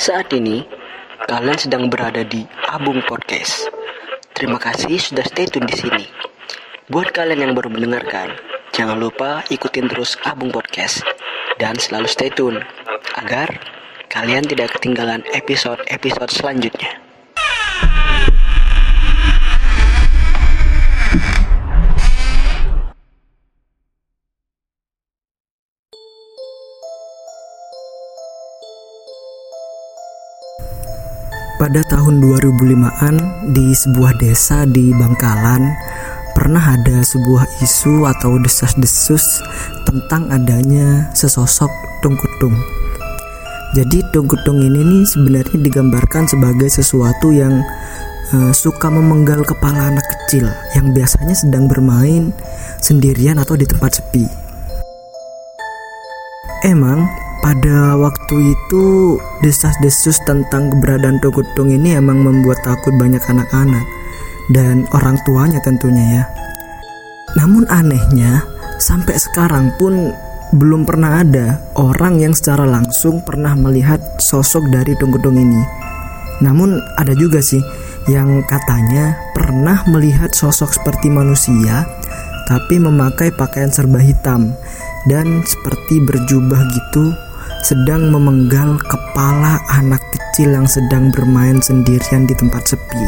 Saat ini, kalian sedang berada di Abung Podcast. Terima kasih sudah stay tune di sini. Buat kalian yang baru mendengarkan, jangan lupa ikutin terus Abung Podcast dan selalu stay tune agar kalian tidak ketinggalan episode-episode selanjutnya. Pada tahun 2005-an di sebuah desa di Bangkalan pernah ada sebuah isu atau desas-desus tentang adanya sesosok tungkutung. Jadi tungkutung ini nih sebenarnya digambarkan sebagai sesuatu yang uh, suka memenggal kepala anak kecil yang biasanya sedang bermain sendirian atau di tempat sepi. Emang pada waktu itu desas-desus tentang keberadaan Tokutung ini emang membuat takut banyak anak-anak dan orang tuanya tentunya ya. Namun anehnya sampai sekarang pun belum pernah ada orang yang secara langsung pernah melihat sosok dari Tungkutung ini. Namun ada juga sih yang katanya pernah melihat sosok seperti manusia tapi memakai pakaian serba hitam dan seperti berjubah gitu sedang memenggal kepala anak kecil yang sedang bermain sendirian di tempat sepi.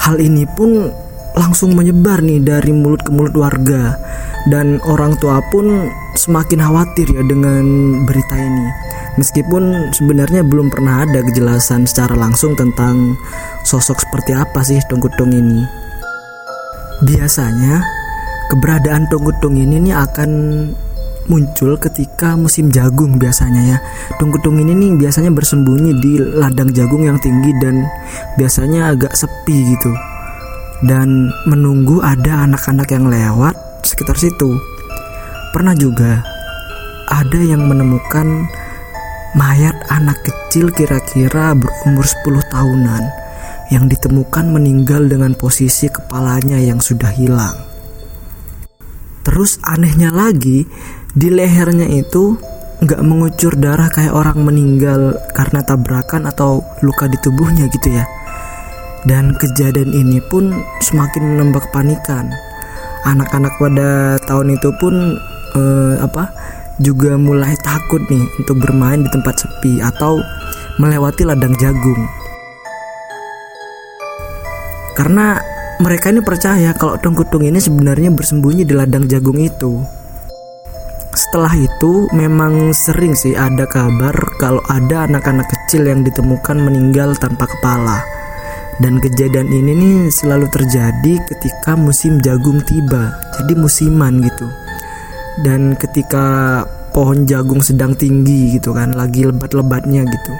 Hal ini pun langsung menyebar nih dari mulut ke mulut warga dan orang tua pun semakin khawatir ya dengan berita ini. Meskipun sebenarnya belum pernah ada kejelasan secara langsung tentang sosok seperti apa sih Tunggutung ini. Biasanya keberadaan Tunggutung ini nih akan muncul ketika musim jagung biasanya ya. Tung-tung ini nih biasanya bersembunyi di ladang jagung yang tinggi dan biasanya agak sepi gitu. Dan menunggu ada anak-anak yang lewat sekitar situ. Pernah juga ada yang menemukan mayat anak kecil kira-kira berumur 10 tahunan yang ditemukan meninggal dengan posisi kepalanya yang sudah hilang. Terus anehnya lagi, di lehernya itu nggak mengucur darah kayak orang meninggal karena tabrakan atau luka di tubuhnya gitu ya. Dan kejadian ini pun semakin menambah kepanikan. Anak-anak pada tahun itu pun eh, apa juga mulai takut nih untuk bermain di tempat sepi atau melewati ladang jagung. Karena mereka ini percaya kalau tongkutung ini sebenarnya bersembunyi di ladang jagung itu. Setelah itu memang sering sih ada kabar kalau ada anak-anak kecil yang ditemukan meninggal tanpa kepala. Dan kejadian ini nih selalu terjadi ketika musim jagung tiba. Jadi musiman gitu. Dan ketika pohon jagung sedang tinggi gitu kan, lagi lebat-lebatnya gitu.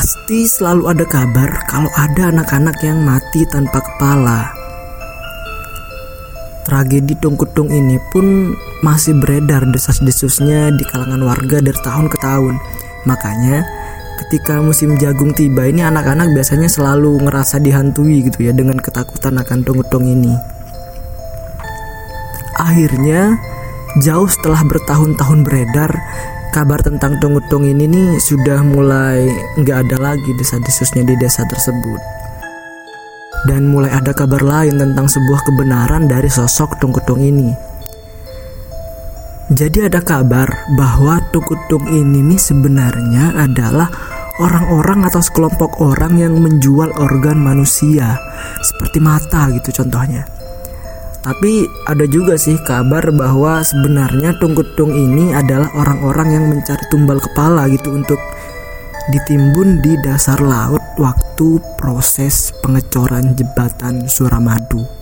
Pasti selalu ada kabar kalau ada anak-anak yang mati tanpa kepala Tragedi Tungkutung ini pun masih beredar desas-desusnya di kalangan warga dari tahun ke tahun. Makanya ketika musim jagung tiba ini anak-anak biasanya selalu ngerasa dihantui gitu ya dengan ketakutan akan tungkutung ini. Akhirnya jauh setelah bertahun-tahun beredar kabar tentang tungkutung ini nih sudah mulai nggak ada lagi desa-desusnya di desa tersebut dan mulai ada kabar lain tentang sebuah kebenaran dari sosok Tungkutung ini. Jadi ada kabar bahwa Tungkutung ini nih sebenarnya adalah orang-orang atau sekelompok orang yang menjual organ manusia seperti mata gitu contohnya. Tapi ada juga sih kabar bahwa sebenarnya Tungkutung ini adalah orang-orang yang mencari tumbal kepala gitu untuk ditimbun di dasar laut waktu proses pengecoran jembatan Suramadu.